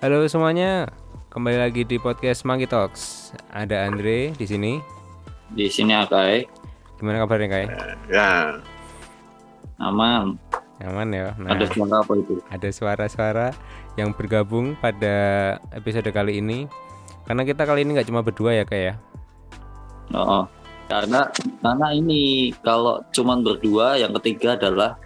Halo semuanya, kembali lagi di podcast Monkey Talks. Ada Andre di sini. Di sini Akai, Gimana kabarnya Kai? Ya, aman. Aman ya. Nah, Ada suara apa itu? ada suara-suara yang bergabung pada episode kali ini. Karena kita kali ini nggak cuma berdua ya Kai ya. Oh, karena karena ini kalau cuman berdua, yang ketiga adalah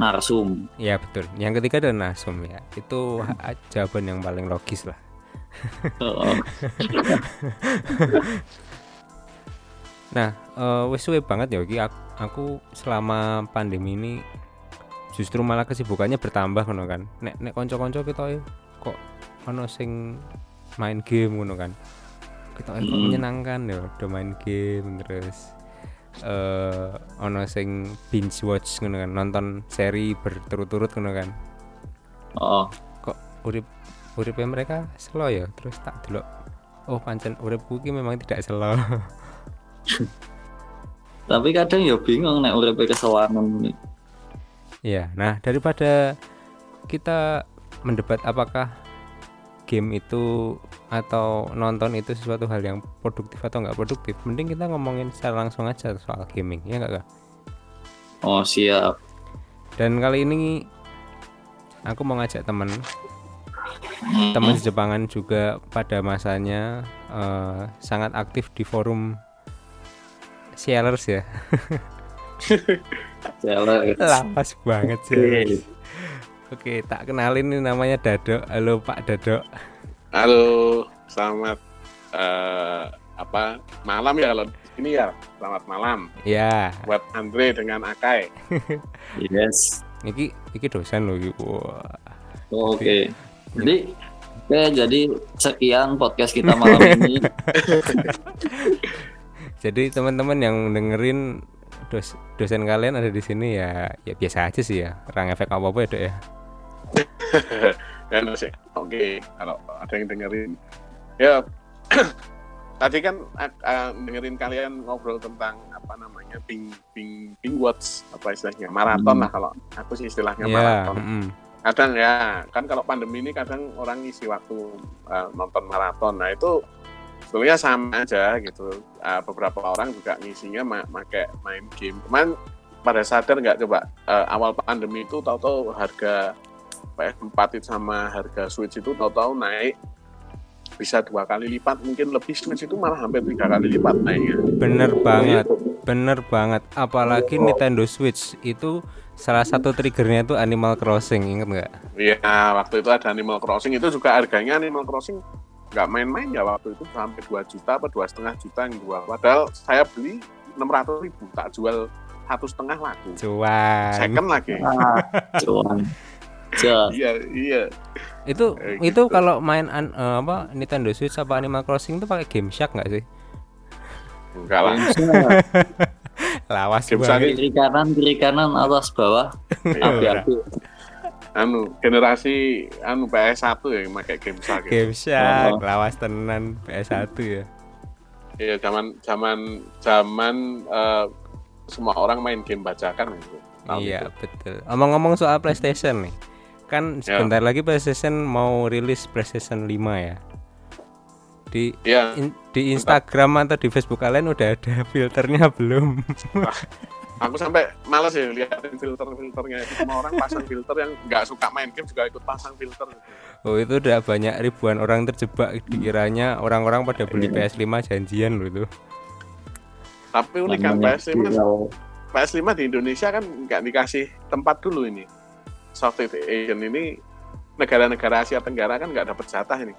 narsum. Iya betul. Yang ketiga ada Nasum ya. Itu jawaban yang paling logis lah. Oh, Nah, eh, wis suwe banget ya iki aku, selama pandemi ini justru malah kesibukannya bertambah ngono kan. Nek nek kanca-kanca kita ya kok ono sing main game ngono kan. Kita kok Mm. menyenangkan ya udah main game terus eh ono sing binge watch ngono kan, nonton seri berturut-turut ngono kan. oh, Kok urip uripnya mereka slow ya, terus tak delok oh pancen uripku iki memang tidak slow. tapi kadang ya bingung nek uripe kesewangan. Iya, nah daripada kita mendebat apakah game itu atau nonton itu sesuatu hal yang produktif atau nggak produktif, mending kita ngomongin secara langsung aja soal gaming, ya nggak kak? Oh, siap. Dan kali ini aku mau ngajak temen, Hmm, teman Jepangan juga pada masanya eh, sangat aktif di forum Shellers ya, Jelas. lapas banget sih. Oke. Oke, tak kenalin ini namanya Dado. Halo Pak Dado. Halo, selamat eh, apa malam ya kalau di sini ya. Selamat malam Ya, buat Andre dengan Akai. Yes. Iki iki dosen loh. Oh, Oke. Jadi Oke, jadi sekian podcast kita malam ini. Jadi teman-teman yang dengerin dos- dosen kalian ada di sini ya ya biasa aja sih ya. Orang efek apa-apa ya, Dok ya. Dan sih, oke kalau ada yang dengerin. Ya, tadi kan eh, dengerin kalian ngobrol tentang apa namanya ping ping ping watch apa istilahnya maraton Hmm. lah kalau aku sih istilahnya Ya, maraton. mm-mm. kadang ya kan kalau pandemi ini kadang orang ngisi waktu uh, nonton maraton nah itu sebenarnya sama aja gitu Uh, beberapa orang juga ngisinya ma make main game cuman pada sadar nggak coba uh, awal pandemi itu tahu-tahu harga PS4 itu sama harga Switch itu tahu-tahu naik bisa dua kali lipat mungkin lebih Switch itu malah hampir tiga kali lipat naiknya Bener banget, bener banget. Apalagi Nintendo Switch itu salah satu triggernya itu Animal Crossing, inget nggak? Iya, waktu itu ada Animal Crossing itu juga harganya Animal Crossing nggak main-main ya waktu itu sampai 2 juta apa dua setengah juta yang dua. Padahal saya beli 600 ribu tak jual satu setengah laku. Cuan. Second lagi. Ah, cuan. Iya, iya. Itu Kayak itu gitu. kalau main an- eh, apa Nintendo Switch apa Animal Crossing itu pakai Game Shark nggak sih? Enggak lah. Lawas Game banget. Kiri kanan, kiri kanan, atas bawah. Iya. Api-api. anu generasi anu PS1 ya yang pakai game Shark. ya. Game Shark, Oh. lawas tenan PS1 ya. Iya, zaman zaman zaman eh, semua orang main game bajakan gitu. Iya, itu. betul. Omong-ngomong soal PlayStation nih. Kan Ya. sebentar lagi PlayStation mau rilis PlayStation 5 ya. Di Iya, in- di Instagram atau di Facebook kalian udah ada filternya belum? aku sampai males ya liatin filter-filternya itu semua orang pasang filter yang nggak suka main game juga ikut pasang filter. Oh, itu udah banyak ribuan orang terjebak dikiranya orang-orang pada beli PS5 janjian loh itu. Tapi unik kan Namanya PS5 viral. PS5 di Indonesia kan nggak dikasih tempat dulu ini. Southeast Asian ini negara-negara Asia Tenggara kan nggak dapat jatah ini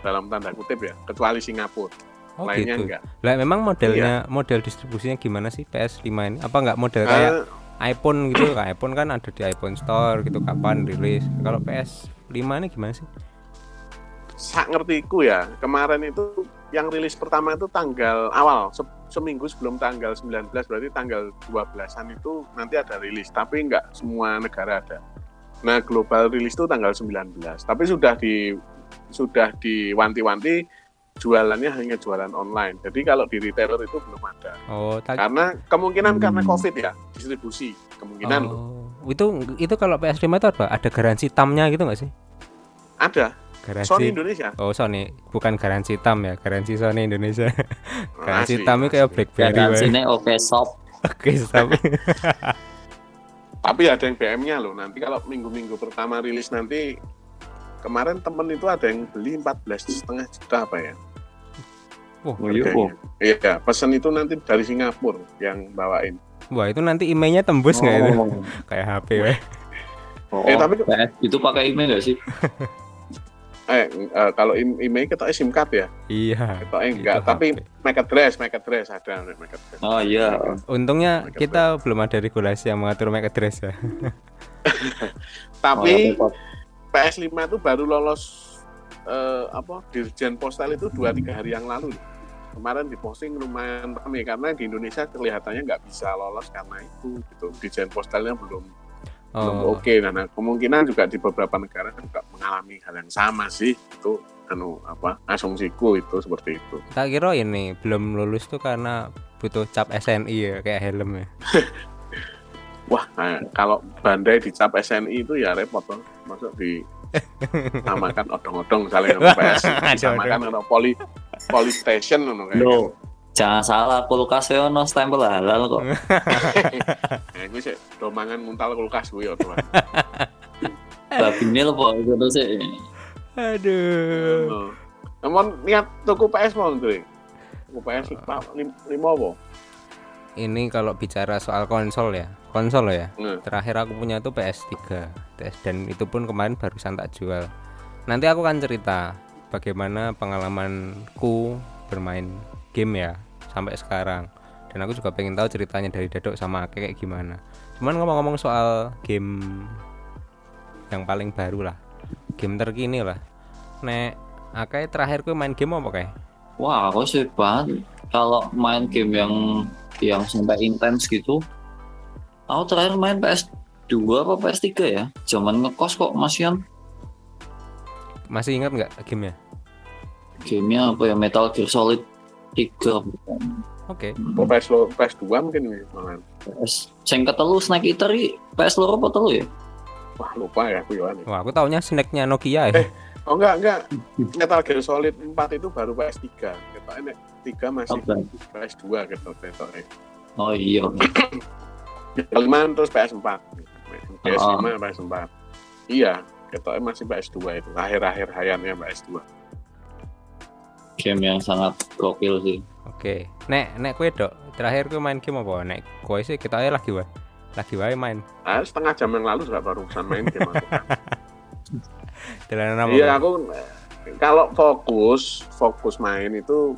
dalam tanda kutip ya, kecuali Singapura. Oh Lainnya gitu. enggak. Lah memang modelnya model distribusinya gimana sih PS5 ini? Apa nggak model kayak Eh, iPhone gitu? Kayak iPhone kan ada di iPhone Store gitu kapan rilis. Kalau PS5 ini gimana sih? sak ngertiku ya, kemarin itu yang rilis pertama itu tanggal awal se- seminggu sebelum tanggal 19 berarti tanggal 12-an itu nanti ada rilis, tapi nggak semua negara ada. Nah, global rilis itu tanggal 19, tapi sudah di sudah diwanti-wanti jualannya hanya jualan online. Jadi kalau di retailer itu belum ada. Oh, tak Karena kemungkinan Hmm. karena Covid ya, distribusi kemungkinan loh. oh. Itu itu kalau PS5 itu apa? Ada garansi tamnya gitu nggak sih? Ada. Garansi. Sony Indonesia. Oh Sony, bukan garansi tam ya, garansi Sony Indonesia. garansi Asli, tam itu kayak. BlackBerry. Sini oke shop. Oke, tapi Tapi ada yang BM-nya loh. Nanti kalau minggu-minggu pertama rilis nanti kemarin temen itu ada yang beli 14 setengah juta apa ya? wah, Oh, iya, oh. Iya, pesan itu nanti dari Singapura yang bawain. wah itu nanti emailnya tembus nggak itu? Oh. Kayak HP weh. Oh, Eh, tapi- PS itu pakai email nggak sih? Eh, eh, kalau email kita SIM card ya, Iya. kita enggak. Itu Tapi HP. MAC address, MAC address ada MAC address. Oh iya. Untungnya Mereka kita belum ada regulasi yang mengatur MAC address ya. Tapi Oh, PS5 itu baru lolos eh, apa Dirjen Postal itu dua tiga hari yang lalu. Kemarin diposting lumayan ramai karena di Indonesia kelihatannya nggak bisa lolos karena itu gitu. Dirjen Postalnya belum belum Oh, oke. Nah, nah, kemungkinan juga di beberapa negara juga mengalami hal yang sama sih. Itu anu apa asumsiku itu seperti itu. tak kira ini belum lulus tuh karena butuh cap SNI ya kayak helm ya. Wah, nah, kalau Bandai dicap SNI itu ya repot loh. Masuk di samakan odong-odong misalnya sama PS disamakan atau poli poli station ngono kayak gitu. Jangan salah kulkas ono stempel halal kok. Nah, gue sih do mangan muntal kulkas gue ya tuh. Babi nil kok itu sih. Aduh. Namun niat tuku PS mau tuh. Tuku PS lim- lima apa? Ini kalau bicara soal konsol ya, konsol ya. Nah, Terakhir aku punya tuh PS3 Tes- dan itu pun kemarin barusan tak jual. Nanti aku akan cerita bagaimana pengalamanku bermain game ya sampai sekarang. Dan aku juga pengen tahu ceritanya dari Dadok sama Ake kayak gimana. Cuman ngomong-ngomong soal game yang paling baru lah, game terkini lah. Nek Ake terakhir ku main game apa kayak? Wah, aku sih banget kalau main game yang yang sampai intens gitu. Aku terakhir main PS2 apa PS3 ya? Zaman ngekos kok masian. Masih ingat nggak gamenya? Gamenya apa ya Metal Gear Solid 3 Oke. apa PS lo PS 2 mungkin nih malahan. PS sing ketelu Snake Eater iki PS loro apa telu ya? Wah lupa ya aku ya. Wah, aku taunya snacknya Nokia ya. Oh enggak enggak. Metal Gear Solid 4 itu baru PS 3. Kita ini 3 masih Apa? PS 2 gitu gitu. Oh iya. Kelima terus PS 4. PS Oh. 5 PS 4. Iya, kita masih PS 2 itu. Akhir-akhir hayatnya PS 2. Game yang sangat gokil sih. Oke, nek nek kue dok, terakhir kue main game apa? Nek kue sih kita aja lagi wae, lagi wae main. Nah, setengah jam yang lalu juga baru main game aku. Iya, aku kalau fokus, fokus main itu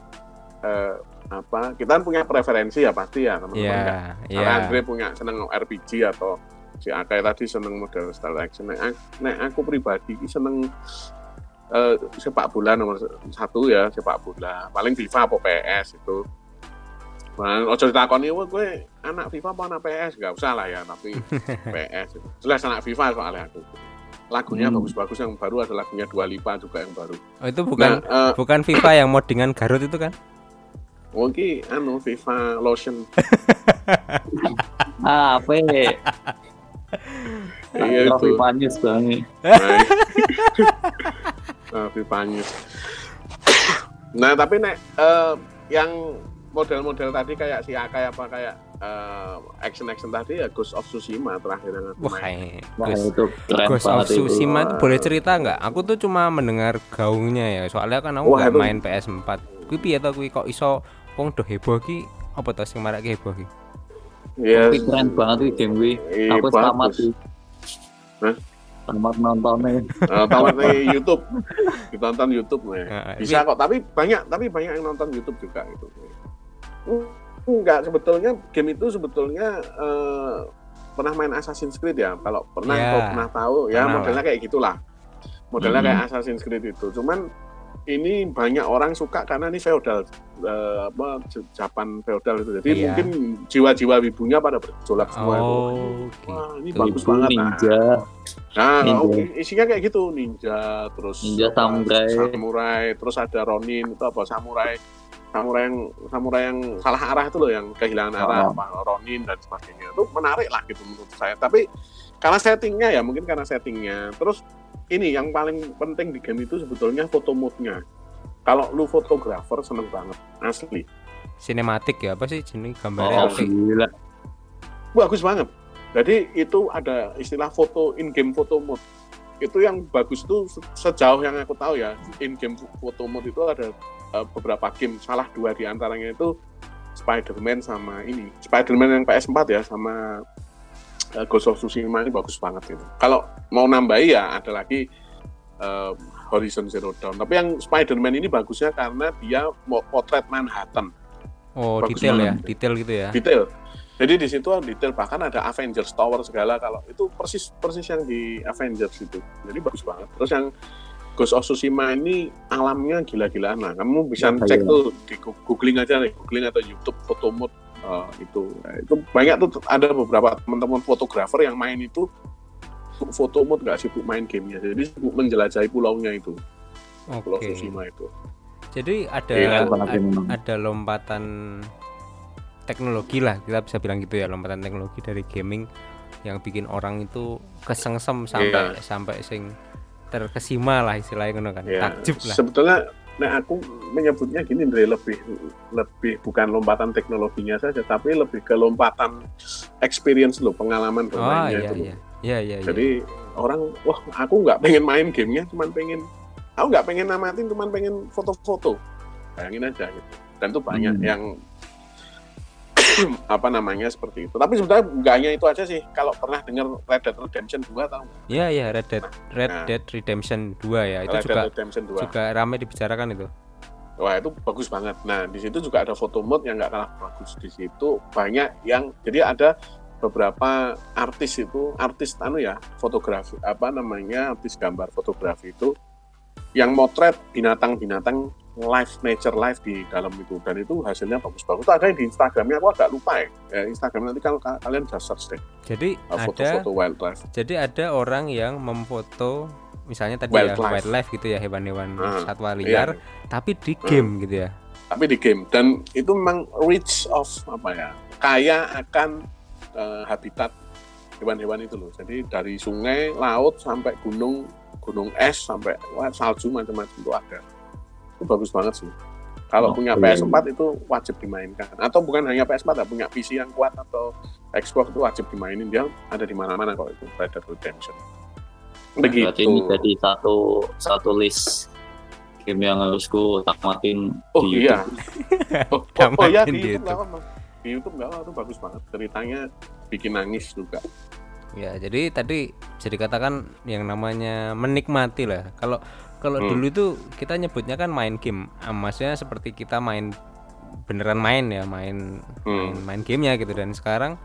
eh, apa? Kita kan punya preferensi ya pasti ya teman-teman. Iya, Nggak- iya. Karena Andre punya seneng RPG atau si Akai tadi seneng model style action. Nek, nek aku pribadi seneng eh, sepak bola nomor satu ya sepak bola. Paling FIFA atau PS itu. Nah, ojo ditakoni, wah gue anak FIFA apa anak PS? Gak usah lah ya, tapi PS. itu. Jelas anak FIFA soalnya aku. Lagunya Hmm. bagus-bagus yang baru ada lagunya Dua Lipa juga yang baru. Oh, itu bukan Nah, eh, bukan FIFA yang moddingan Garut itu kan? oh, ki, anu FIFA Lotion. Ah, apa ya? Iya, itu. Banget. Nah, nah, FIFA News. Nah, tapi nek eh, yang model-model tadi kayak si Akai apa kayak eh, action-action tadi ya Ghost of Tsushima terakhir yang aku Wah, main. Wah, Ghost, itu keren Ghost of itu. Tsushima itu boleh cerita nggak? Aku tuh cuma mendengar gaungnya ya, soalnya kan aku Wah, nggak itu- main PS4. Kui piye to kui kok iso wong do heboh ki apa to sing marake heboh ki? Iya, Tapi keren banget tuh game gue. iya, Aku sih. Hah? Tamat nontonnya. Eh, tamat di YouTube, ditonton YouTube nih. Nah, Bisa kok, tapi banyak, tapi banyak yang nonton YouTube juga gitu. Enggak, sebetulnya game itu sebetulnya eh, pernah main Assassin's Creed ya. Kalau pernah, kalau pernah tahu, ya pernah modelnya kayak gitulah. Modelnya Mhm. kayak Assassin's Creed itu. Cuman ini banyak orang suka karena ini feodal, eh, apa Japan feodal itu. Jadi Iya. mungkin jiwa-jiwa wibunya pada bergejolak semua itu. Oh, Wah, ini gitu. bagus banget. Ninja. Nah, Ninja. oh, isinya kayak gitu, ninja, terus Ninja, apa, samurai. samurai, terus ada ronin itu apa samurai, samurai yang samurai yang salah arah itu loh, yang kehilangan arah, Oh. apa ronin dan sebagainya. Itu menarik lah gitu menurut saya. Tapi karena settingnya ya, mungkin karena settingnya. Terus ini yang paling penting di game itu sebetulnya foto mode-nya. Kalau lu fotografer seneng banget, asli. Sinematik ya apa sih jenis gambarnya Oh, gila. Bagus banget. Jadi itu ada istilah foto in game photo mode. Itu yang bagus itu se- sejauh yang aku tahu ya, in game photo mode itu ada eh, beberapa game, salah dua di antaranya itu Spider-Man sama ini. Spider-Man yang PS4 ya sama eh, Ghost of Tsushima ini bagus banget itu. Kalau mau nambahi ya ada lagi eh, Horizon Zero Dawn. Tapi yang Spider-Man ini bagusnya karena dia mau potret Manhattan Oh, Bagus detail ya, banget. detail gitu ya. detail. Jadi di situ detail bahkan ada Avengers Tower segala kalau itu persis persis yang di Avengers itu. Jadi bagus banget. Terus yang Ghost of Tsushima ini alamnya gila-gilaan lah. Kamu bisa Ya, cek iya. tuh di googling aja nih, googling atau YouTube foto mode eh, itu. Nah, itu banyak tuh ada beberapa teman-teman fotografer yang main itu foto mode nggak sibuk main gamenya, jadi sibuk menjelajahi pulaunya itu, Pulau Oke. Tsushima itu. Jadi ada Iya, banget ad- memang. ada lompatan teknologi lah kita bisa bilang gitu ya lompatan teknologi dari gaming yang bikin orang itu kesengsem sampai Iya. sampai sing terkesima lah istilahnya ngono kan Ya, takjub lah sebetulnya nah aku menyebutnya gini Andre lebih lebih bukan lompatan teknologinya saja tapi lebih ke lompatan experience lo pengalaman oh bermainnya iya itu iya iya iya iya. jadi orang wah aku nggak pengen main gamenya cuman pengen aku nggak pengen namatin cuman pengen foto-foto bayangin aja gitu dan itu banyak Hmm. yang apa namanya seperti itu tapi sebenarnya nggak hanya itu aja sih kalau pernah dengar Red Dead Redemption 2 tahu nggak? Iya iya Red Dead Red Nah. Dead Redemption 2 ya itu Red juga Dead Redemption 2 juga ramai dibicarakan itu Wah itu bagus banget. Nah di situ juga ada foto mode yang nggak kalah bagus. Di situ banyak yang jadi ada beberapa artis itu artis anu ya fotografi apa namanya artis gambar fotografi itu yang motret binatang-binatang live nature live di dalam itu dan itu hasilnya bagus-bagus. Itu ada yang di Instagramnya aku agak lupa ya. ya Instagram nanti kalau ka- kalian bisa search deh jadi uh, ada foto-foto wildlife. jadi ada orang yang memfoto misalnya tadi ya Wildlife. wildlife gitu ya hewan-hewan Ah, satwa Iya. liar tapi di game gitu ya tapi di game dan itu memang rich of apa ya kaya akan eh, habitat hewan-hewan itu loh jadi dari sungai laut sampai gunung gunung es sampai wah, salju macam-macam itu ada itu bagus banget sih kalau Oh, punya iya, PS4 itu wajib dimainkan atau bukan hanya PS4 ya punya PC yang kuat atau Xbox itu wajib dimainin dia ada di mana-mana kok itu Red Dead Redemption begitu Berarti ini jadi satu satu list game yang harus ku tamatin Oh di iya. YouTube. oh, oh, oh iya di di YouTube nggak apa-apa. Di YouTube nggak apa-apa, itu bagus banget. Ceritanya bikin nangis juga. Ya, jadi tadi bisa dikatakan yang namanya menikmati lah. Kalau kalau Hmm. dulu itu kita nyebutnya kan main game. Ah, Maksudnya seperti kita main beneran main ya, main main, Hmm. main gamenya gitu dan sekarang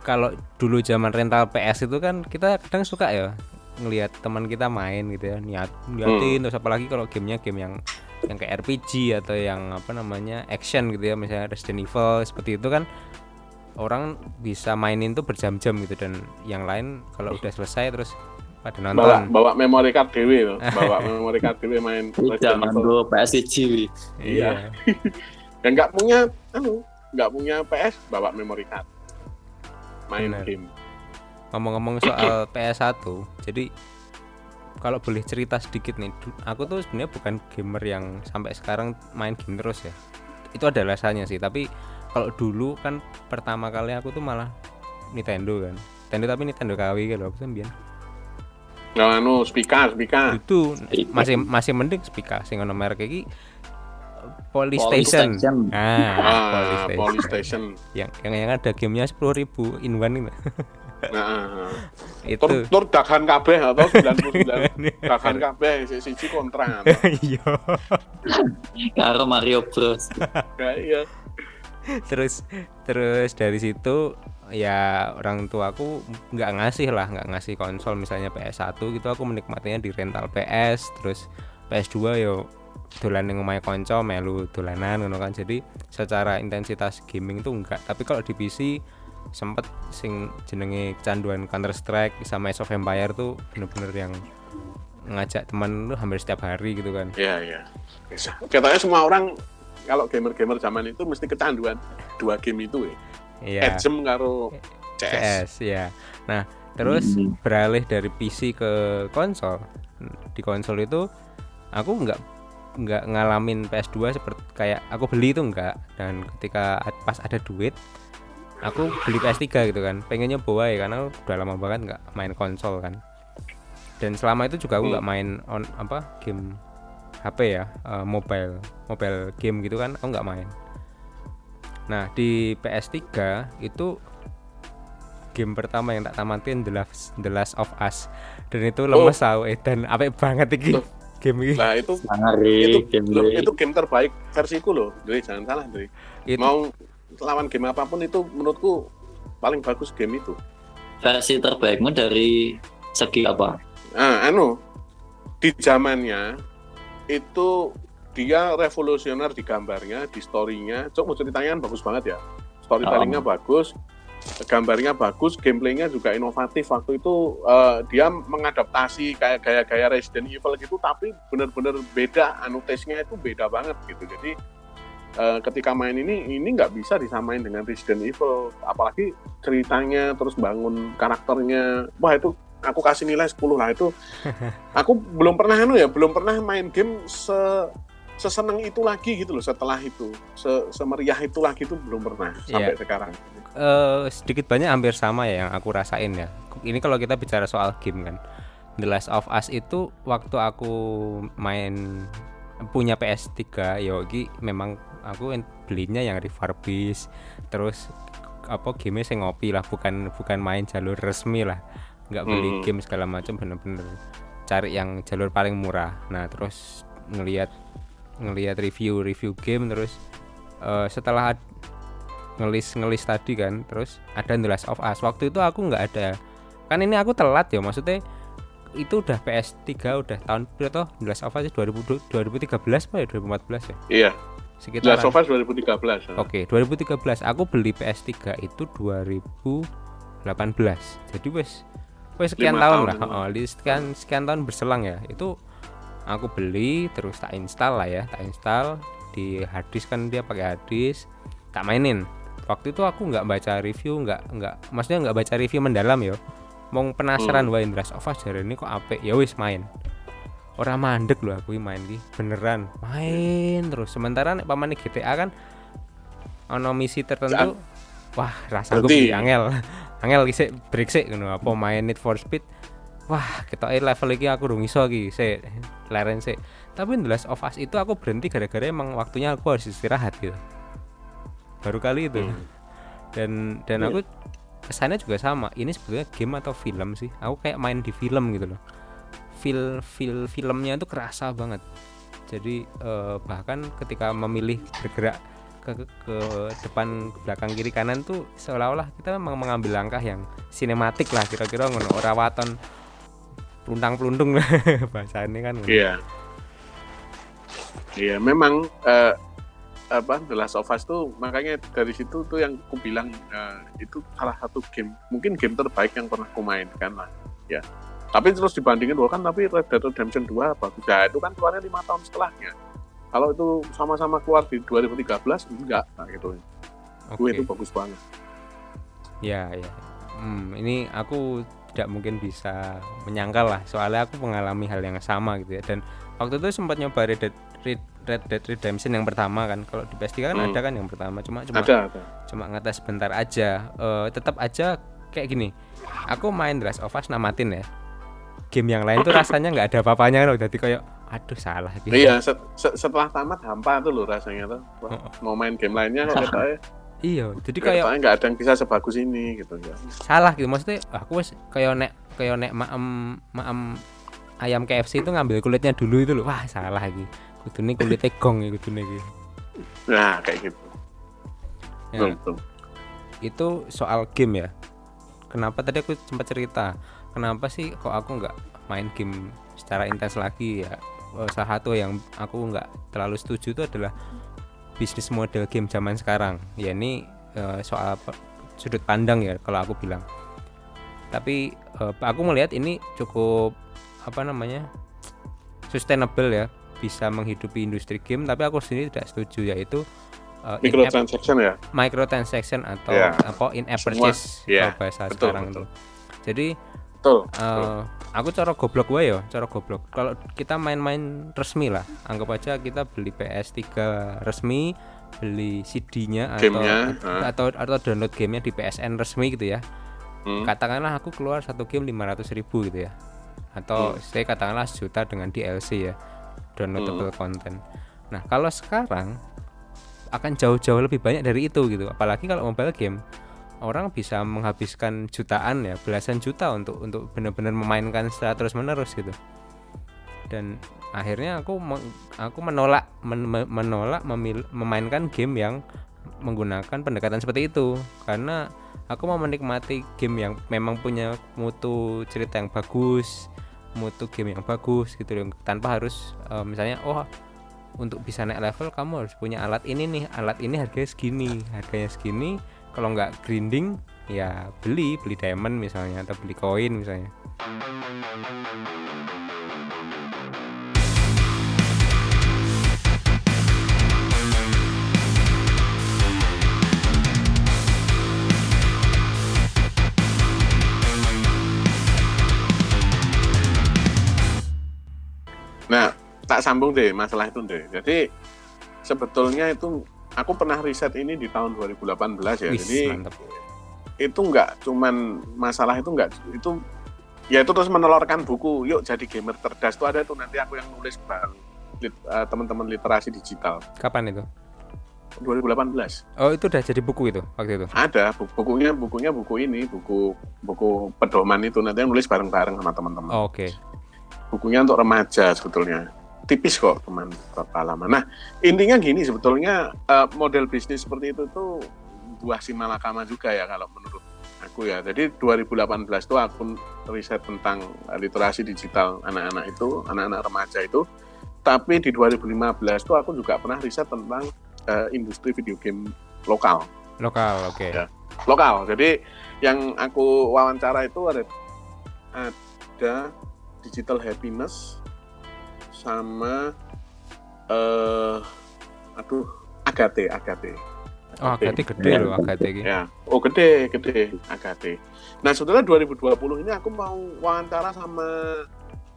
kalau dulu zaman rental PS itu kan kita kadang suka ya ngelihat teman kita main gitu ya, niat niatin Hmm. terus apalagi kalau gamenya game yang yang kayak RPG atau yang apa namanya action gitu ya, misalnya Resident Evil seperti itu kan orang bisa mainin tuh berjam-jam gitu dan yang lain kalau udah selesai terus pada Bawa nonton bawa memory card dewe loh. Bawa memory card dewe main Zaman dulu PSG wi. Iya. Dan nggak punya anu, nggak punya PS, bawa memory card. Main Benar. game. ngomong-ngomong soal PS1 jadi kalau boleh cerita sedikit nih aku tuh sebenarnya bukan gamer yang sampai sekarang main game terus ya itu ada alasannya sih tapi kalau dulu kan pertama kali aku tuh malah Nintendo kan Nintendo tapi Nintendo KW gitu loh aku tuh Nggak anu, speaker, speaker. itu masih masih mending speaker sing ono merek iki Polystation Polystation. ah Ah, Polystation Polystation. yang yang yang ada gamenya sepuluh ribu in one gitu. Nah, itu tur tur dagan kabeh atau 99 dagan kabeh sik siji kontra. iya Karo Mario Bros. Kayak iya. terus terus dari situ ya orang tuaku nggak ngasih lah nggak ngasih konsol misalnya PS1 gitu aku menikmatinya di rental PS terus PS2 yo dolan yang omahe konco melu dolanan ngono kan jadi secara intensitas gaming tuh enggak tapi kalau di PC sempet sing jenenge kecanduan Counter Strike sama Age of Empire tuh bener-bener yang ngajak teman tuh hampir setiap hari gitu kan Iya, iya. Katanya semua orang kalau gamer-gamer zaman itu mesti kecanduan dua game itu ya. Iya. Edgem karo CS. CS ya. Nah, terus Hmm. beralih dari PC ke konsol. Di konsol itu aku nggak nggak ngalamin PS2 seperti kayak aku beli itu enggak dan ketika pas ada duit aku beli PS3 gitu kan. Pengennya bawa ya karena udah lama banget nggak main konsol kan. Dan selama itu juga aku nggak main on apa game HP ya eh, mobile mobile game gitu kan aku nggak main nah di PS3 itu game pertama yang tak tamatin The Last, The Last of Us dan itu lemes tau eh dan apik banget iki Loh. game ini Nah itu Ngeri, itu game loh, itu game terbaik versiku loh, Dri, jangan salah, Dri. itu Mau lawan game apa pun itu menurutku paling bagus game itu. versi terbaikmu dari segi apa? Nah, anu di zamannya itu dia revolusioner di gambarnya, di storynya. Cok mau ceritanya kan bagus banget ya. Storytellingnya bagus, gambarnya bagus, gameplaynya juga inovatif. Waktu itu eh, dia mengadaptasi kayak gaya-gaya Resident Evil gitu, tapi bener-bener beda. Anu taste-nya itu beda banget gitu. Jadi eh, ketika main ini, ini nggak bisa disamain dengan Resident Evil. Apalagi ceritanya, terus bangun karakternya. Wah itu aku kasih nilai 10 lah itu aku belum pernah anu ya belum pernah main game se seseneng itu lagi gitu loh setelah itu. Se semeriah itu lagi itu belum pernah sampai Iya. sekarang. Eh, sedikit banyak hampir sama ya yang aku rasain ya. Ini kalau kita bicara soal game kan. The Last of Us itu waktu aku main punya PS3 yogi memang aku belinya yang refurbish terus apa game saya ngopi lah bukan bukan main jalur resmi lah. Nggak beli Hmm. game segala macam bener-bener cari yang jalur paling murah. Nah terus ngelihat ngelihat review review game terus eh, setelah ngelis ngelis tadi kan terus ada The Last of Us. Waktu itu aku nggak ada. Kan ini aku telat ya maksudnya itu udah PS3 udah tahun berapa The Last of Us 2000 2013 apa ya? 2014 ya? Iya. Sekitar Last of Us 2013 Oke, 2013 aku beli PS3 itu 2018. Jadi wes wes sekian tahun, tahun. lah. Oh, sekian sekian tahun berselang ya. Itu aku beli terus tak install lah ya, tak install di hard disk kan dia pakai hard disk, tak mainin. Waktu itu aku nggak baca review, nggak nggak maksudnya nggak baca review mendalam ya. Mau penasaran Hmm. wah Indra of Us ini kok apik? Ya wis main. Orang mandek loh aku main ki beneran. Main terus. Sementara nek pamane GTA kan ono misi tertentu wah rasa gue angel. Angel sik break sik ngono. Apa main Need for Speed wah kita level iki aku rung iso iki sik. Leren sik. Tapi The Last of Us itu aku berhenti gara-gara emang waktunya aku harus istirahat gitu. Baru kali itu. Hmm. dan dan Iya. aku kesannya juga sama. Ini sebetulnya game atau film sih? Aku kayak main di film gitu loh. Feel feel filmnya itu kerasa banget. Jadi eh, bahkan ketika memilih bergerak ke, ke, ke depan ke belakang kiri kanan tuh seolah-olah kita memang mengambil langkah yang sinematik lah kira-kira ngono. Ora waton peluntang peluntung bahasanya kan iya. Iya memang eh, apa The Last of Us tuh makanya dari situ tuh yang aku bilang eh, itu salah satu game mungkin game terbaik yang pernah aku mainkan lah ya. Tapi terus dibandingin bahwa kan tapi Red Dead Redemption 2 bagus ya itu kan keluarnya lima tahun setelahnya. Kalau itu sama-sama keluar di 2013 enggak nah gitu. Gue itu bagus banget. Ya, ya. Hmm, ini aku tidak mungkin bisa menyangkal lah, soalnya aku mengalami hal yang sama gitu ya. Dan waktu itu sempat nyoba Red Dead, Red, Red Dead Redemption yang pertama kan. Kalau di PS3 kan Hmm. ada kan yang pertama, cuma cuma ada ada cuma ngetes sebentar aja. Eh, tetap aja kayak gini. Aku main The Last of Us namatin ya. Game yang lain tuh rasanya nggak ada apa-apanya kan, jadi kayak aduh salah gitu. iya set- set- setelah tamat hampa tuh loh rasanya tuh Wah, Oh. mau main game lainnya kok katanya Iya, jadi kayak katanya nggak ada yang bisa sebagus ini gitu ya. Salah gitu maksudnya aku wes kayak nek kayak nek maem maem ayam KFC itu ngambil kulitnya dulu itu loh. Wah salah lagi kudune kulitnya gong ya kudune iki. Nah kayak gitu. Ya, betul betul. Itu soal game ya. Kenapa tadi aku sempat cerita kenapa sih kok aku nggak main game secara intens lagi ya? Salah satu yang aku nggak terlalu setuju itu adalah bisnis model game zaman sekarang ya ini eh, soal sudut pandang ya kalau aku bilang tapi eh, aku melihat ini cukup apa namanya sustainable ya bisa menghidupi industri game tapi aku sendiri tidak setuju yaitu in-app microtransaction ya microtransaction atau Ya. apa in app purchase ya, kalau bahasa betul, sekarang betul. tuh. Jadi betul. Eh, aku cara goblok gue ya, cara goblok. Kalau kita main-main resmi lah, anggap aja kita beli PS3 resmi, beli CD-nya atau ah. atau atau download gamenya di PSN resmi gitu ya. Hmm. Katakanlah aku keluar satu game 500 ribu gitu ya. Atau Hmm. saya katakanlah sejuta dengan DLC ya, downloadable Hmm. content. Nah, kalau sekarang akan jauh-jauh lebih banyak dari itu gitu. Apalagi kalau mobile game orang bisa menghabiskan jutaan ya, belasan juta untuk untuk benar-benar memainkan secara terus-menerus gitu. Dan akhirnya aku aku menolak men- me- menolak memil- memainkan game yang menggunakan pendekatan seperti itu karena aku mau menikmati game yang memang punya mutu cerita yang bagus, mutu game yang bagus gitu loh tanpa harus eh, misalnya oh untuk bisa naik level kamu harus punya alat ini nih alat ini harganya segini harganya segini kalau nggak grinding ya beli beli diamond misalnya atau beli koin misalnya Nah, tak sambung deh masalah itu deh. Jadi sebetulnya itu aku pernah riset ini di tahun 2018 ya. Wis, Jadi mantep. itu nggak cuman masalah itu nggak itu ya itu terus menelurkan buku yuk jadi gamer cerdas. Itu ada tuh nanti aku yang nulis bareng lit- eh, teman-teman literasi digital. Kapan itu? 2018 oh itu udah jadi buku itu waktu itu? Ada bu- bukunya bukunya buku ini buku buku pedoman itu nanti yang nulis bareng-bareng sama teman-teman. Oh, oke. Bukunya untuk remaja sebetulnya tipis kok teman berapa lama nah intinya gini sebetulnya eh, model bisnis seperti itu tuh buah si malakama juga ya kalau menurut aku ya jadi 2018 tuh aku riset tentang literasi digital anak-anak itu anak-anak remaja itu tapi di 2015 tuh aku juga pernah riset tentang eh, industri video game lokal lokal oke Ya. lokal. Jadi yang aku wawancara itu ada ada digital happiness sama eh aduh Agate Agate. oh agate gede Ya. loh agate ini Ya. Oh gede gede Agate. Nah sebetulnya 2020 ini aku mau wawancara sama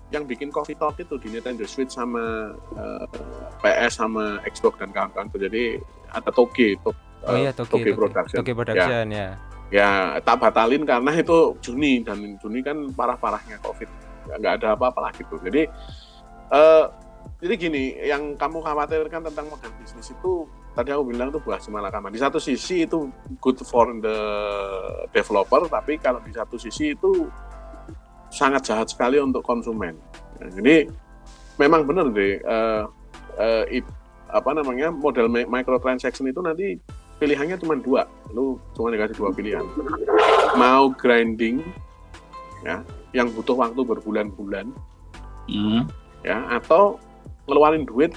yang bikin Coffee Talk itu di Nintendo Switch sama eh, PS sama Xbox dan kawan-kawan. Jadi ada Toge, to, oh eh, iya Toki Toge Production. Toki Production ya ya tak batalin karena itu Juni dan Juni kan parah-parahnya COVID nggak ada apa-apa lah gitu jadi eh jadi gini yang kamu khawatirkan tentang model bisnis itu tadi aku bilang itu buah semalakama di satu sisi itu good for the developer tapi kalau di satu sisi itu sangat jahat sekali untuk konsumen. Nah, jadi memang benar deh eh, eh, it- apa namanya model mi- microtransaction itu nanti pilihannya cuma dua. Lu cuma dikasih dua pilihan. Mau grinding ya yang butuh waktu berbulan-bulan Hmm. Ya atau ngeluarin duit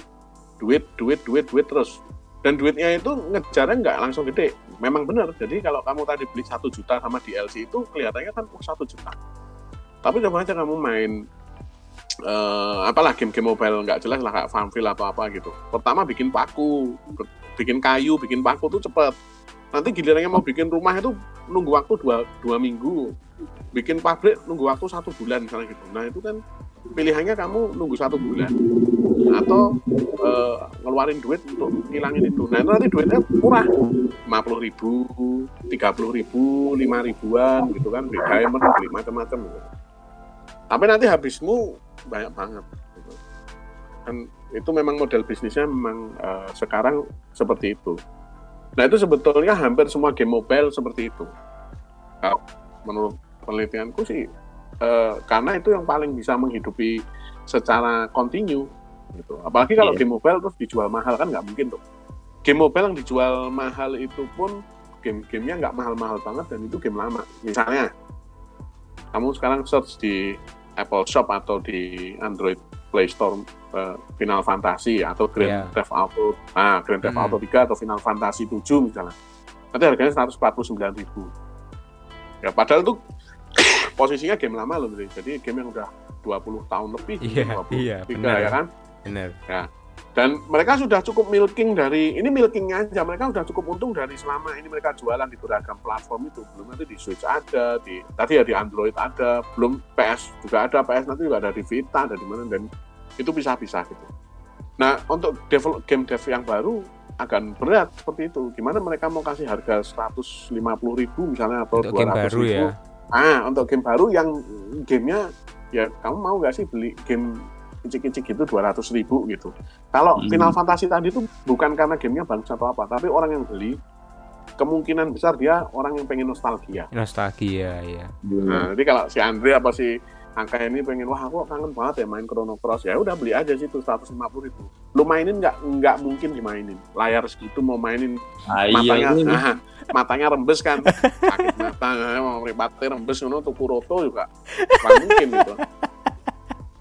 duit duit duit duit terus. Dan duitnya itu ngejarnya nggak langsung gede. Memang benar. Jadi kalau kamu tadi beli satu juta sama DLC itu kelihatannya kan satu juta. Tapi coba aja kamu main eh, apalah game-game mobile nggak jelas lah kayak Farmville atau apa gitu. Pertama bikin paku bikin kayu bikin paku tuh cepet. Nanti gilirannya mau bikin rumah itu nunggu waktu dua, dua minggu. Bikin pabrik nunggu waktu satu bulan misalnya gitu. Nah itu kan pilihannya kamu nunggu satu bulan. Atau eh, ngeluarin duit untuk ngilangin itu. Nah itu nanti duitnya murah. 50 ribu 30 ribu 5 ribuan gitu kan. Beli diamond beli macam-macam gitu. tapi nanti habismu banyak banget gitu. dan itu memang model bisnisnya memang eh, sekarang seperti itu. Nah itu sebetulnya hampir semua game mobile seperti itu. Kalau menurut penelitianku sih eh, karena itu yang paling bisa menghidupi secara kontinu gitu. Apalagi kalau Iya. game mobile terus dijual mahal kan nggak mungkin tuh. Game mobile yang dijual mahal itu pun game-gamenya nggak mahal-mahal banget dan itu game lama. Misalnya kamu sekarang search di Apple Shop atau di Android Play Store eh, Final Fantasy atau Grand Iya. Theft Auto, nah Grand Theft Hmm. Auto 3 atau Final Fantasy 7 misalnya. Nanti harganya 149.000 Ya padahal tuh posisinya game lama loh, jadi game yang udah 20 tahun lebih, Iya, 23 iya, benar. ya kan. bener dan mereka sudah cukup milking dari ini milkingnya aja mereka sudah cukup untung dari selama ini mereka jualan di beragam platform itu. Belum nanti di Switch ada di tadi ya di Android ada belum PS juga ada PS nanti juga ada di Vita ada di mana dan itu bisa-bisa gitu. Nah untuk develop game dev yang baru akan berat seperti itu. Gimana mereka mau kasih harga 150 ribu misalnya atau game 200 baru ribu? ya. Ah untuk game baru yang gamenya ya kamu mau nggak sih beli game kicik-kicik gitu 200 ribu gitu. Kalau Hmm. Final Fantasy tadi itu bukan karena gamenya bagus atau apa, tapi orang yang beli kemungkinan besar dia orang yang pengen nostalgia. Nostalgia ya. Nah, jadi kalau si Andre apa si Angka ini pengen wah aku kangen banget ya main Chrono Cross. Ya udah beli aja situ 150 ribu. Lu mainin nggak? Nggak mungkin dimainin. Layar segitu mau mainin Ah, iya matanya ini. Nah, matanya rembes kan? Sakit mata mau meripati rembes ngono tuh Kuroto juga. Nggak mungkin gitu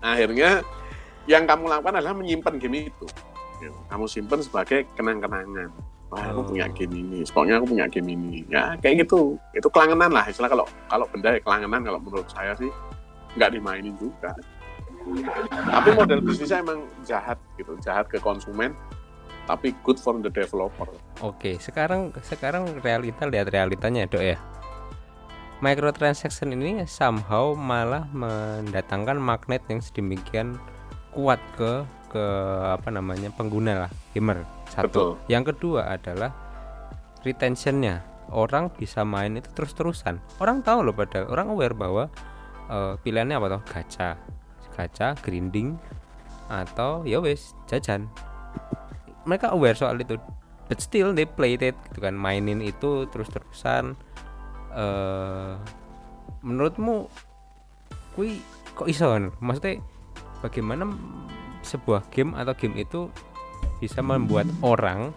akhirnya yang kamu lakukan adalah menyimpan game itu. Kamu simpan sebagai kenang-kenangan. Wah aku Oh. punya game ini. Pokoknya aku punya game ini. Ya kayak gitu. Itu kelangenan lah. Istilah kalau kalau benda ya kelangenan kalau menurut saya sih nggak dimainin juga tapi model bisnisnya emang jahat gitu jahat ke konsumen tapi good for the developer Oke, sekarang sekarang realita lihat realitanya dok ya. Microtransaction ini somehow malah mendatangkan magnet yang sedemikian kuat ke ke apa namanya pengguna lah gamer satu. Betul. Yang kedua adalah retentionnya orang bisa main itu terus terusan. Orang tahu loh pada orang aware bahwa eh, pilihannya apa toh? Gacha, gacha, grinding atau ya wes jajan. Mereka aware soal itu but still they played it gitu kan mainin itu terus terusan eh menurutmu kui kok iso kan? maksudnya bagaimana sebuah game atau game itu bisa membuat orang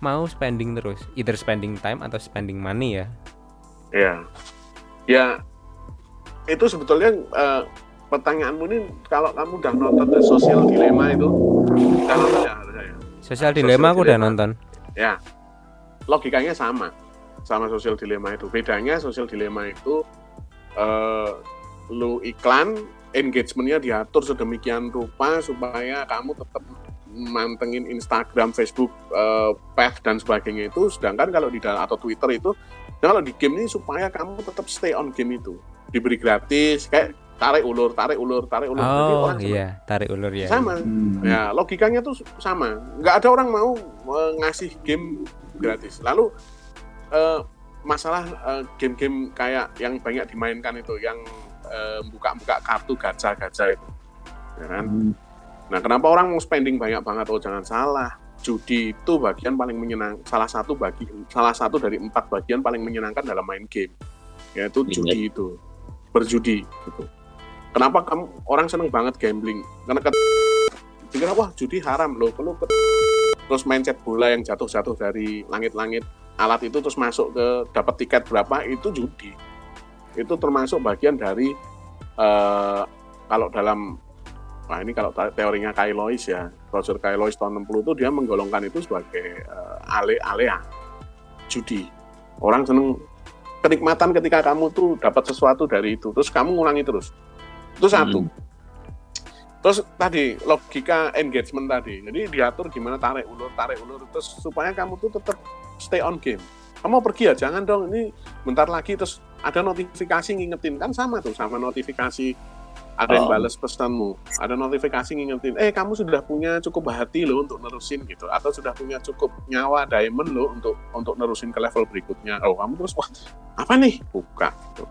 mau spending terus? Either spending time atau spending money ya? Ya, ya itu sebetulnya eh, pertanyaanmu ini kalau kamu udah nonton The Social Dilemma itu, udah nonton ya ya. Social Dilemma aku udah nonton Ya, logikanya sama, sama Social Dilemma itu. Bedanya Social Dilemma itu eh, lu iklan, engagementnya diatur sedemikian rupa supaya kamu tetap mantengin Instagram, Facebook, eh, path dan sebagainya itu. Sedangkan kalau di dalam atau Twitter itu, nah kalau di game ini supaya kamu tetap stay on game itu, diberi gratis, kayak tarik ulur, tarik ulur, tarik ulur. Jadi oh orang seneng. iya tarik ulur ya Sama, Hmm. Ya, logikanya tuh sama. Nggak ada orang mau eh, ngasih game gratis. Lalu eh, masalah eh, game-game kayak yang banyak dimainkan itu, yang eh, buka-buka kartu gacha-gacha itu, ya kan? Hmm. Nah, kenapa orang mau spending banyak banget? Oh, jangan salah. Judi itu bagian paling menyenang, salah satu bagi salah satu dari empat bagian paling menyenangkan dalam main game, yaitu Iya. judi itu, berjudi gitu. Kenapa kamu orang seneng banget gambling? Karena ket- dikira wah judi haram loh, kalau ket- terus main set bola yang jatuh-jatuh dari langit-langit alat itu terus masuk ke dapat tiket berapa itu judi. Itu termasuk bagian dari eh, kalau dalam Nah ini kalau te- teorinya Kai Lois ya, Roger Kai Lois tahun 60 itu dia menggolongkan itu sebagai eh, ale-alea judi. Orang seneng kenikmatan ketika kamu tuh dapat sesuatu dari itu, terus kamu ngulangi terus. Itu satu. Hmm. Terus tadi logika engagement tadi, jadi diatur gimana tarik ulur, tarik ulur, terus supaya kamu tuh tetap stay on game. Kamu mau pergi ya, jangan dong, ini bentar lagi terus ada notifikasi ngingetin, kan sama tuh, sama notifikasi ada yang Oh. bales pesanmu, ada notifikasi ngingetin, eh kamu sudah punya cukup hati loh untuk nerusin gitu, atau sudah punya cukup nyawa diamond loh untuk untuk nerusin ke level berikutnya. Oh kamu terus wah apa nih buka. Gitu.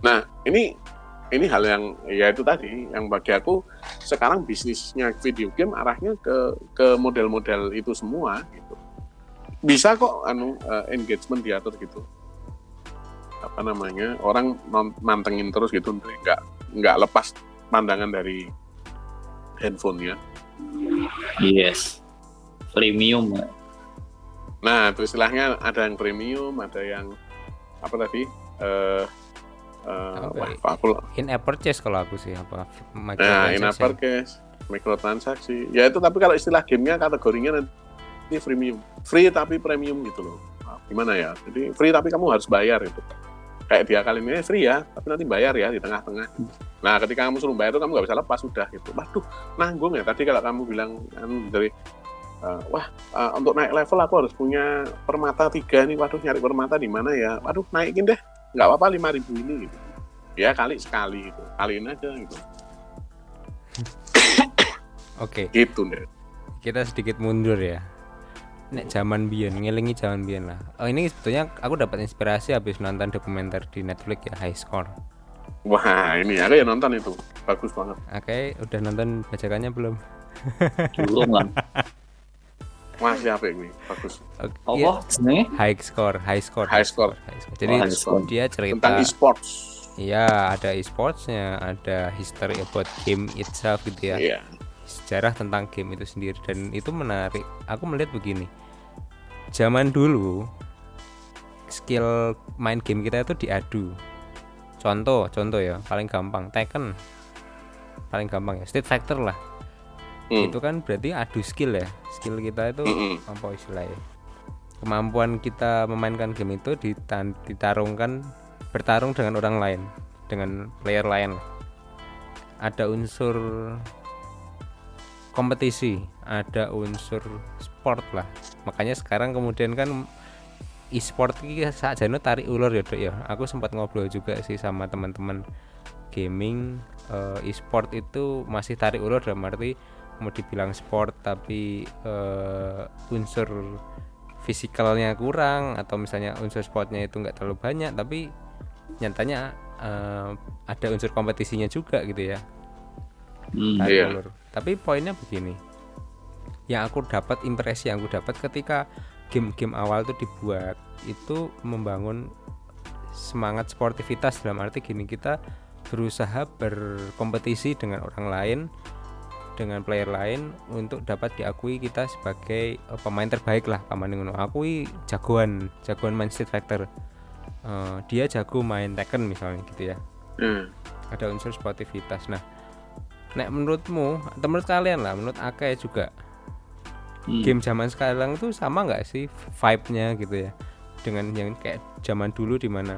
Nah ini ini hal yang ya itu tadi yang bagi aku sekarang bisnisnya video game arahnya ke ke model-model itu semua gitu. Bisa kok anu eh, engagement diatur gitu. Apa namanya? Orang mantengin terus gitu nggak nggak lepas pandangan dari handphonenya. Yes. Premium. Nah, itu istilahnya ada yang premium, ada yang apa tadi? Eh eh, Apa wah, ya? aku in app purchase kalau aku sih apa Nah, in app microtransaction. purchase, mikrotransaksi. Ya itu tapi kalau istilah gamenya kategorinya nanti freemium. Free tapi premium gitu loh. Gimana ya? Jadi free tapi kamu harus bayar itu. Kayak dia kali ini free ya tapi nanti bayar ya di tengah-tengah. Nah ketika kamu suruh bayar itu kamu nggak bisa lepas sudah gitu. Waduh nanggung ya. Tadi kalau kamu bilang kan dari uh, wah uh, untuk naik level aku harus punya permata tiga nih. Waduh nyari permata di mana ya? Waduh naikin deh. Nggak apa-apa lima ribu ini gitu. Ya kali sekali gitu kaliin aja gitu. Oke. Gitu deh kita sedikit mundur ya nek zaman biyen ngelingi zaman biyen lah. Oh ini sebetulnya aku dapat inspirasi habis nonton dokumenter di Netflix ya High Score. Wah ini aku ya nonton itu. Bagus banget. Oke udah nonton bajakannya belum? Belum lah masih apa ini? Bagus. Oke, apa iya, jenenge? High score high score. High Score. High score. jadi Oh, High Score. dia cerita tentang e-sports. Iya, ada e-sportsnya, ada history about game itself gitu ya. iya Sejarah tentang game itu sendiri dan itu menarik. Aku melihat begini. Zaman dulu skill main game kita itu diadu. Contoh, contoh ya, paling gampang Tekken. Paling gampang ya, Street Fighter lah. Hmm. Itu kan berarti adu skill ya. Skill kita itu Mm-mm. apa istilahnya? Kemampuan kita memainkan game itu ditarungkan bertarung dengan orang lain, dengan player lain. Ada unsur kompetisi, ada unsur sport lah. Makanya sekarang kemudian kan e-sport ini saat jano tarik ulur ya dok ya. Aku sempat ngobrol juga sih sama teman-teman gaming eh, e-sport itu masih tarik ulur dalam arti mau dibilang sport tapi eh, unsur fisikalnya kurang atau misalnya unsur sportnya itu nggak terlalu banyak tapi nyatanya eh, ada unsur kompetisinya juga gitu ya Hmm. tarik Iya. ulur. Tapi poinnya begini. Yang aku dapat impresi yang aku dapat ketika game-game awal itu dibuat itu membangun semangat sportivitas dalam arti gini kita berusaha berkompetisi dengan orang lain dengan player lain untuk dapat diakui kita sebagai eh, pemain terbaik lah paman ngono akui jagoan jagoan main Street Fighter Eh, dia jago main Tekken misalnya gitu ya Hmm. ada unsur sportivitas nah nek menurutmu atau menurut kalian lah menurut Ake juga Hmm. game zaman sekarang tuh sama nggak sih vibe-nya gitu ya? Dengan yang kayak zaman dulu di mana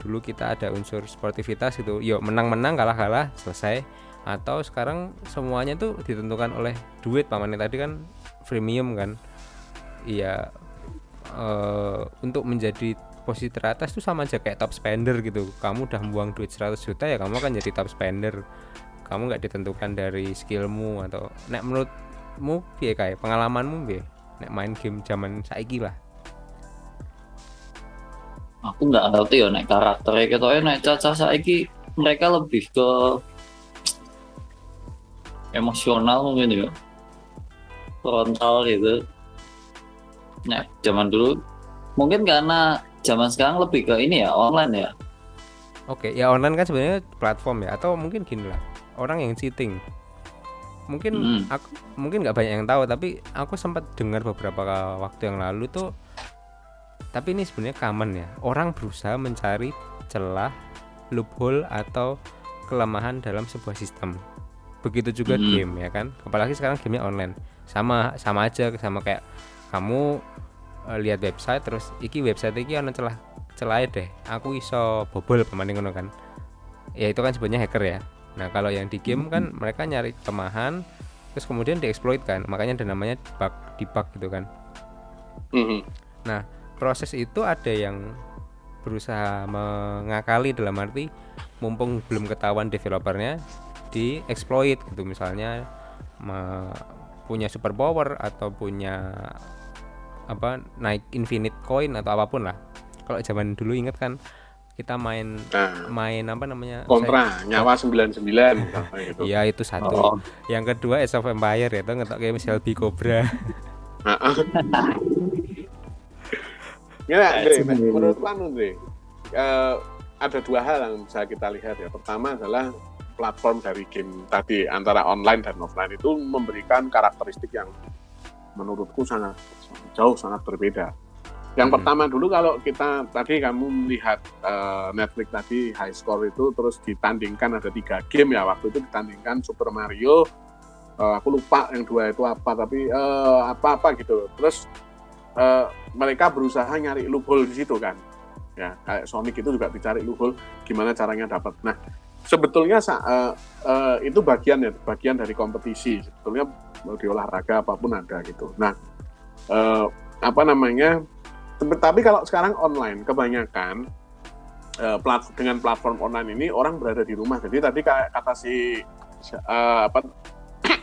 dulu kita ada unsur sportivitas itu yuk menang-menang kalah-kalah selesai. Atau sekarang semuanya tuh ditentukan oleh duit pamannya tadi kan premium kan? Iya eh, untuk menjadi posisi teratas tuh sama aja kayak top spender gitu. Kamu udah buang duit 100 juta ya kamu akan jadi top spender kamu nggak ditentukan dari skillmu atau nek menurutmu piye kayak pengalamanmu piye? Nek main game zaman saiki lah. Aku nggak ngerti ya naik karakternya gitu. Ya naik caca saiki mereka lebih ke emosional mungkin ya. Frontal gitu. Nah zaman dulu mungkin karena zaman sekarang lebih ke ini ya online ya. Oke ya online kan sebenarnya platform ya atau mungkin gini lah orang yang cheating. Mungkin Hmm. aku mungkin nggak banyak yang tahu tapi aku sempat dengar beberapa waktu yang lalu tuh tapi ini sebenarnya common ya. Orang berusaha mencari celah loophole atau kelemahan dalam sebuah sistem. Begitu juga Hmm. game ya kan? Apalagi sekarang gamenya online. Sama sama aja sama kayak kamu eh, lihat website terus iki website iki ana celah celah deh. Aku iso bobol pemain ngono kan? Ya itu kan sebenarnya hacker ya nah kalau yang di game kan mereka nyari kelemahan terus kemudian dieksploit kan makanya ada namanya bug debug gitu kan. Mhm. proses itu ada yang berusaha mengakali dalam arti mumpung belum ketahuan developernya di exploit gitu. Misalnya me- punya super power atau punya apa naik infinite coin atau apa pun lah. Kalau zaman dulu inget kan kita main Nah, main apa namanya kontra nyawa 99 misalnya gitu. Iya itu satu. Oh. Yang kedua Age of Empire ya, itu ngetok kayak Shelby Cobra. Heeh. Ya, Andre, Kayak sini. menurutku anu, Andre, eh, ada dua hal yang bisa kita lihat ya. Pertama adalah platform dari game tadi antara online dan offline itu memberikan karakteristik yang menurutku sangat jauh sangat berbeda. Yang Hmm. pertama dulu kalau kita tadi kamu melihat eh, Netflix tadi high score itu terus ditandingkan ada tiga game ya waktu itu ditandingkan Super Mario eh, aku lupa yang dua itu apa tapi eh, apa-apa gitu. Terus eh, mereka berusaha nyari loophole di situ kan. Ya kayak Sonic itu juga dicari loophole gimana caranya dapat. Nah sebetulnya eh, eh, itu bagian ya bagian dari kompetisi. Sebetulnya mau di olahraga apa pun ada gitu. Nah eh, apa namanya tapi kalau sekarang online kebanyakan eh, plat- dengan platform online ini orang berada di rumah. Jadi tadi kata si eh, apa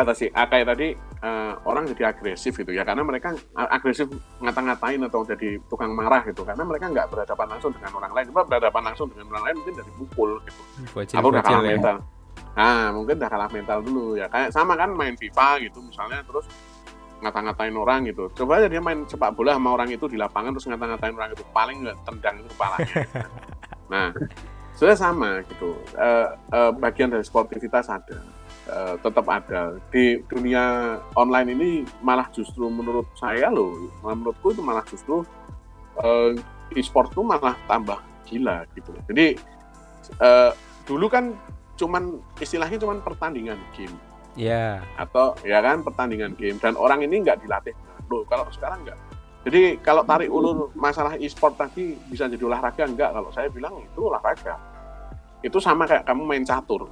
kata si Akai tadi eh, orang jadi agresif gitu ya. Karena mereka agresif ngata-ngatain atau jadi tukang marah gitu. Karena mereka nggak berhadapan langsung dengan orang lain. Cuma berhadapan langsung dengan orang lain mungkin dari pukul gitu. Bocil aku udah kalah ya. mental. Nah mungkin udah kalah mental dulu ya. Kayak sama kan main FIFA gitu misalnya terus ngata-ngatain orang gitu. Coba aja dia main sepak bola sama orang itu di lapangan terus ngata-ngatain orang itu paling nggak tendang itu kepalanya nah sudah sama gitu. Eh, eh, bagian dari sportivitas ada Eh, tetap ada. Di dunia online ini malah justru menurut saya loh menurutku itu malah justru eh, e-sport itu malah tambah gila gitu. Jadi eh, dulu kan cuman istilahnya cuman pertandingan game ya. Atau ya kan pertandingan game. Dan orang ini nggak dilatih. Loh kalau sekarang nggak. Jadi kalau tarik ulur masalah e-sport tadi bisa jadi olahraga? Enggak kalau saya bilang itu olahraga. Itu sama kayak kamu main catur.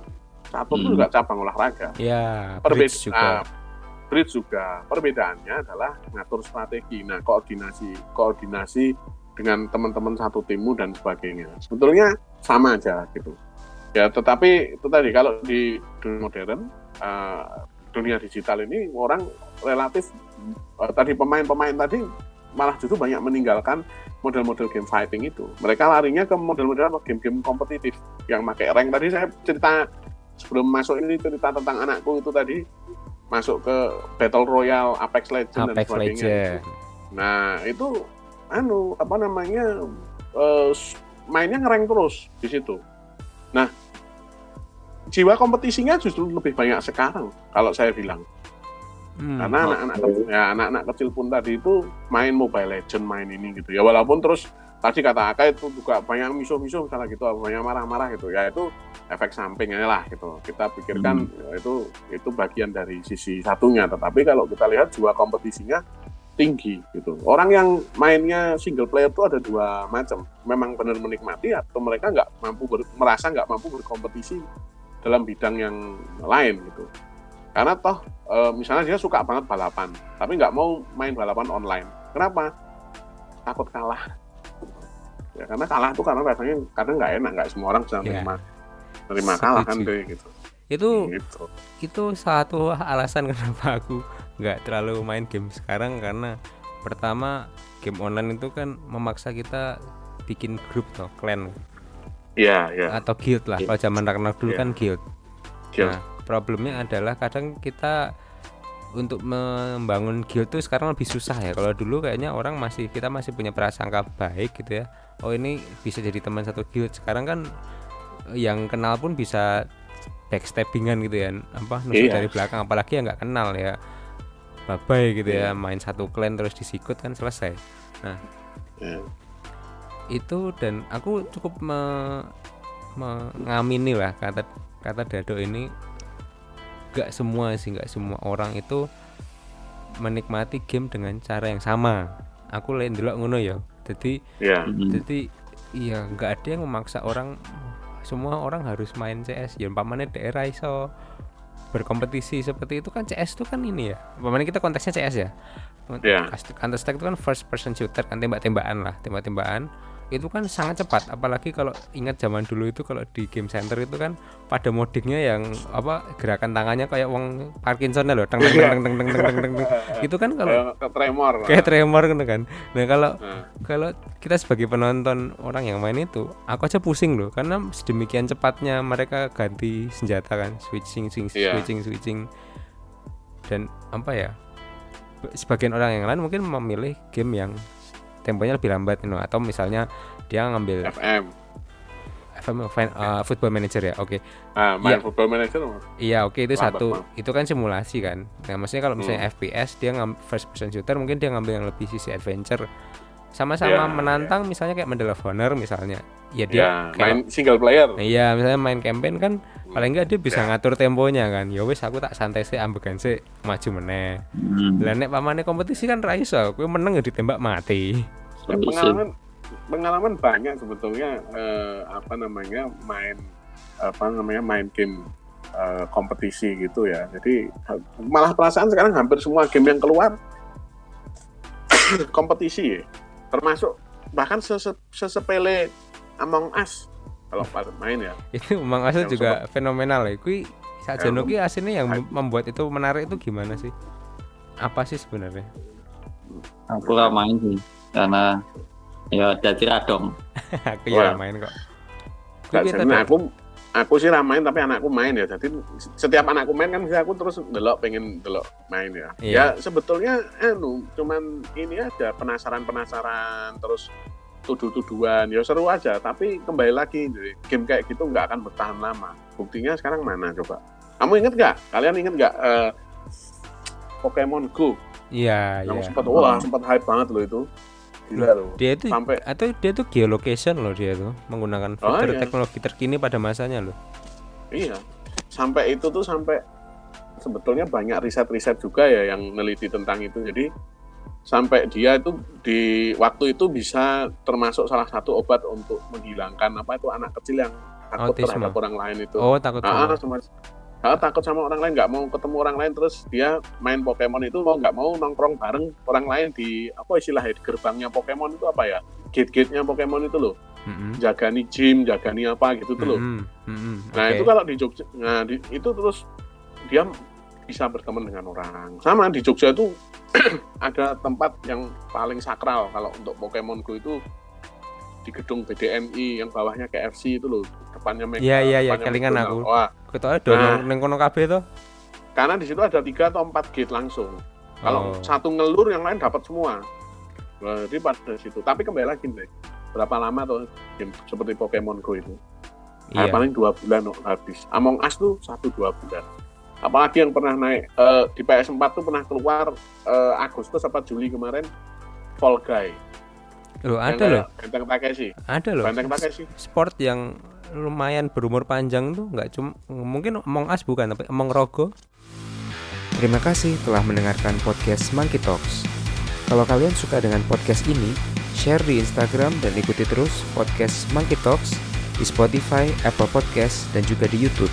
Catur itu Hmm. juga cabang olahraga. Ya Perbeda- bridge juga. Ah, bridge juga. Perbedaannya adalah ngatur strategi. Nah koordinasi koordinasi dengan teman-teman satu timmu dan sebagainya. Sebetulnya sama aja gitu ya tetapi itu tadi kalau di dunia modern eh, dunia digital ini orang relatif eh, tadi pemain-pemain tadi malah justru banyak meninggalkan model-model game fighting itu mereka larinya ke model-model game-game kompetitif yang pakai rank tadi saya cerita sebelum masuk ini cerita tentang anakku itu tadi masuk ke Battle Royale, Apex Legends dan Apex sebagainya. Legend Nah itu anu apa namanya s- mainnya ngereng terus di situ. Nah jiwa kompetisinya justru lebih banyak sekarang kalau saya bilang. Hmm, karena anak-anak kecil, ya anak-anak kecil pun tadi itu main Mobile Legend main ini gitu ya. Walaupun terus tadi kata Aka itu juga banyak misuh-misuh misalnya gitu banyak marah-marah gitu. Ya itu efek sampingnya lah gitu. Kita pikirkan ya, itu itu bagian dari sisi satunya. Tetapi kalau kita lihat jiwa kompetisinya tinggi gitu. Orang yang mainnya single player itu ada dua macam. Memang benar menikmati atau mereka nggak mampu ber- merasa nggak mampu berkompetisi dalam bidang yang lain gitu. Karena toh e, misalnya dia suka banget balapan tapi nggak mau main balapan online. Kenapa? Takut kalah. Ya karena kalah tuh karena rasanya kadang nggak enak nggak semua orang bisa Ya. nerima nerima kalah kan deh gitu. Itu gitu. itu satu alasan kenapa aku nggak terlalu main game sekarang karena pertama game online itu kan memaksa kita bikin grup toh clan iya iya atau guild lah kalau zaman Ragnarok dulu Iya. kan guild Guild. Nah, problemnya adalah kadang kita untuk membangun guild tuh sekarang lebih susah ya. Kalau dulu kayaknya orang masih kita masih punya prasangka baik gitu ya. Oh ini bisa jadi teman satu guild. Sekarang kan yang kenal pun bisa backstabbingan gitu ya. Apa nusuk Iya. dari belakang apalagi yang nggak kenal ya. Babai gitu Iya. ya, main satu clan terus disikut kan selesai. Ya. Itu dan aku cukup me- mengamini lah kata kata Dado ini gak semua sih nggak semua orang itu menikmati game dengan cara yang sama aku lain dulu ngono ya jadi Iya. Hmm. jadi iya nggak ada yang memaksa orang semua orang harus main CS ya umpamanya daerah iso berkompetisi seperti itu kan CS itu kan ini ya. Umpamanya kita konteksnya CS ya. Iya. Counter Strike itu kan first person shooter kan tembak-tembakan lah tembak-tembakan itu kan sangat cepat apalagi kalau ingat zaman dulu itu kalau di game center itu kan pada modingnya yang apa gerakan tangannya kayak wong Parkinson loh teng teng teng teng teng teng teng teng itu kan kalau Kayak tremor. kayak tremor gitu kan. Nah kalau Nah, kalau kita sebagai penonton orang yang main itu aku aja pusing loh karena sedemikian cepatnya mereka ganti senjata kan switching switching Iya. switching switching. Dan apa ya sebagian orang yang lain mungkin memilih game yang temponya lebih lambat you know, atau misalnya dia ngambil FM FM uh, football manager ya oke. Ah, main Iya. football manager iya oke itu Lambat, satu. Bang. itu kan simulasi kan. Nah maksudnya kalau misalnya FPS dia ngambil first person shooter mungkin dia ngambil yang lebih sisi adventure. Sama-sama menantang misalnya kayak Medal of Honor misalnya. Ya dia ya kayak main single player. Iya misalnya main campaign kan paling enggak dia bisa Ya. ngatur temponya kan ya wis aku tak santai sih ambegan sih maju meneh Hmm. lah nek pamane kompetisi kan ra iso kowe meneng ya ditembak mati sih. pengalaman pengalaman banyak sebetulnya eh, apa namanya main apa namanya main game eh, kompetisi gitu ya. Jadi malah perasaan sekarang hampir semua game yang keluar kompetisi ya. Termasuk bahkan sese- sesepele Among Us kalau pada main ya. itu Mang Yang juga fenomenal ya kui sakjane Yang- ki aslinya yang membuat itu menarik itu gimana sih apa sih sebenarnya Aku gak main sih karena ya jadi radong. aku ya main kok kita aku aku sih ramain tapi anakku main ya. Jadi setiap anakku main kan aku terus delok pengen delok main ya. Iya. Ya sebetulnya anu cuman ini aja penasaran-penasaran terus tuduh-tuduhan. Ya seru aja. Tapi kembali lagi jadi game kayak gitu nggak akan bertahan lama. Buktinya sekarang mana coba? Kamu inget nggak? Kalian inget nggak eh, Pokemon Go? Iya yang iya. sempat wah sempat hype banget loh itu. Gila loh dia itu sampai atau dia tuh geolocation loh dia tuh menggunakan Oh, fitur iya. teknologi terkini pada masanya loh. Iya, sampai itu tuh sampai sebetulnya banyak riset-riset juga ya yang neliti tentang itu. Jadi sampai dia itu di waktu itu bisa termasuk salah satu obat untuk menghilangkan apa itu anak kecil yang takut Autisme. terhadap orang lain itu. oh takut Ah, sama sama ah, takut sama orang lain, nggak mau ketemu orang lain, terus dia main Pokemon itu mau nggak mau nongkrong bareng orang lain di apa istilahnya di gerbangnya Pokemon itu apa ya? Gate-gate-nya Pokemon itu loh, Mm-mm. jagani gym, jagani apa gitu tuh loh. Mm-mm. Mm-mm. Nah Oke. itu kalau di Jogja, nah di- itu terus dia bisa berteman dengan orang. Sama di Jogja itu ada tempat yang paling sakral kalau untuk Pokemon Go itu di gedung BDMI yang bawahnya KFC itu loh, depannya Mega. Iya, iya, iya, kelingan aku. Wah, Ketoknya dono Nah. ning kono kabeh to. karena di situ ada tiga atau empat gate langsung. Kalau Oh. satu ngelur yang lain dapat semua. Nah, jadi pada situ. Tapi kembali lagi nih, berapa lama tuh game seperti Pokemon Go itu? Iya. Ah, paling dua bulan habis. Among Us tuh satu dua bulan. Apalagi yang pernah naik eh, di PS4 tuh pernah keluar eh, Agustus apa Juli kemarin Fall Guy. Loh, Yang ada loh. kayak Benteng Takeshi. Ada loh. Benteng Takeshi. Sport yang lumayan berumur panjang tuh nggak cuma mungkin Among Us bukan tapi Among Rogo. Terima kasih telah mendengarkan podcast Monkey Talks. Kalau kalian suka dengan podcast ini, share di Instagram dan ikuti terus podcast Monkey Talks di Spotify, Apple Podcast, dan juga di YouTube.